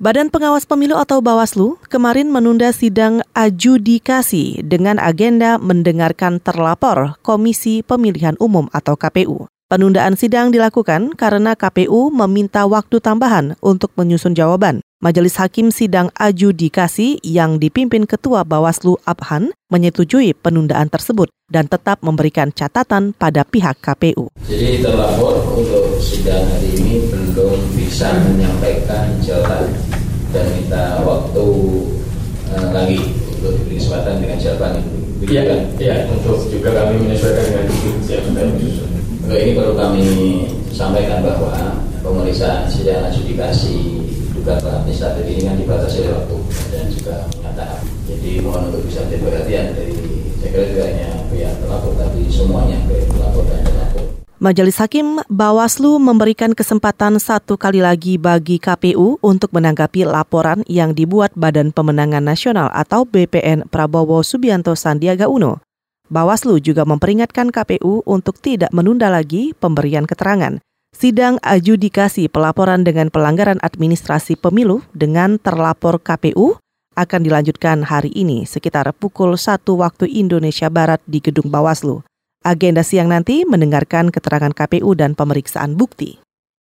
Badan Pengawas Pemilu atau Bawaslu kemarin menunda sidang adjudikasi dengan agenda mendengarkan terlapor Komisi Pemilihan Umum atau KPU. Penundaan sidang dilakukan karena KPU meminta waktu tambahan untuk menyusun jawaban. Majelis Hakim Sidang Adjudikasi yang dipimpin Ketua Bawaslu Abhan menyetujui penundaan tersebut dan tetap memberikan catatan pada pihak KPU. Jadi terlapor untuk sidang hari ini belum bisa menyampaikan jawaban dan minta waktu uh, lagi untuk diberi kesempatan dengan jawaban itu. Iya, kan? iya, untuk juga kami menyesuaikan dengan susun. Untuk ini perlu kami sampaikan bahwa pemeriksaan sidang adjudikasi dugaan administratif ini kan dibatasi oleh waktu dan juga menyatakan. Jadi mohon untuk bisa menjadi perhatian dari saya kira hanya pihak pelapor tapi semuanya baik pelapor dan pelapor. Majelis Hakim Bawaslu memberikan kesempatan satu kali lagi bagi KPU untuk menanggapi laporan yang dibuat Badan Pemenangan Nasional atau BPN Prabowo Subianto Sandiaga Uno. Bawaslu juga memperingatkan KPU untuk tidak menunda lagi pemberian keterangan. Sidang adjudikasi pelaporan dengan pelanggaran administrasi pemilu dengan terlapor KPU akan dilanjutkan hari ini sekitar pukul 1 waktu Indonesia Barat di Gedung Bawaslu. Agenda siang nanti mendengarkan keterangan KPU dan pemeriksaan bukti.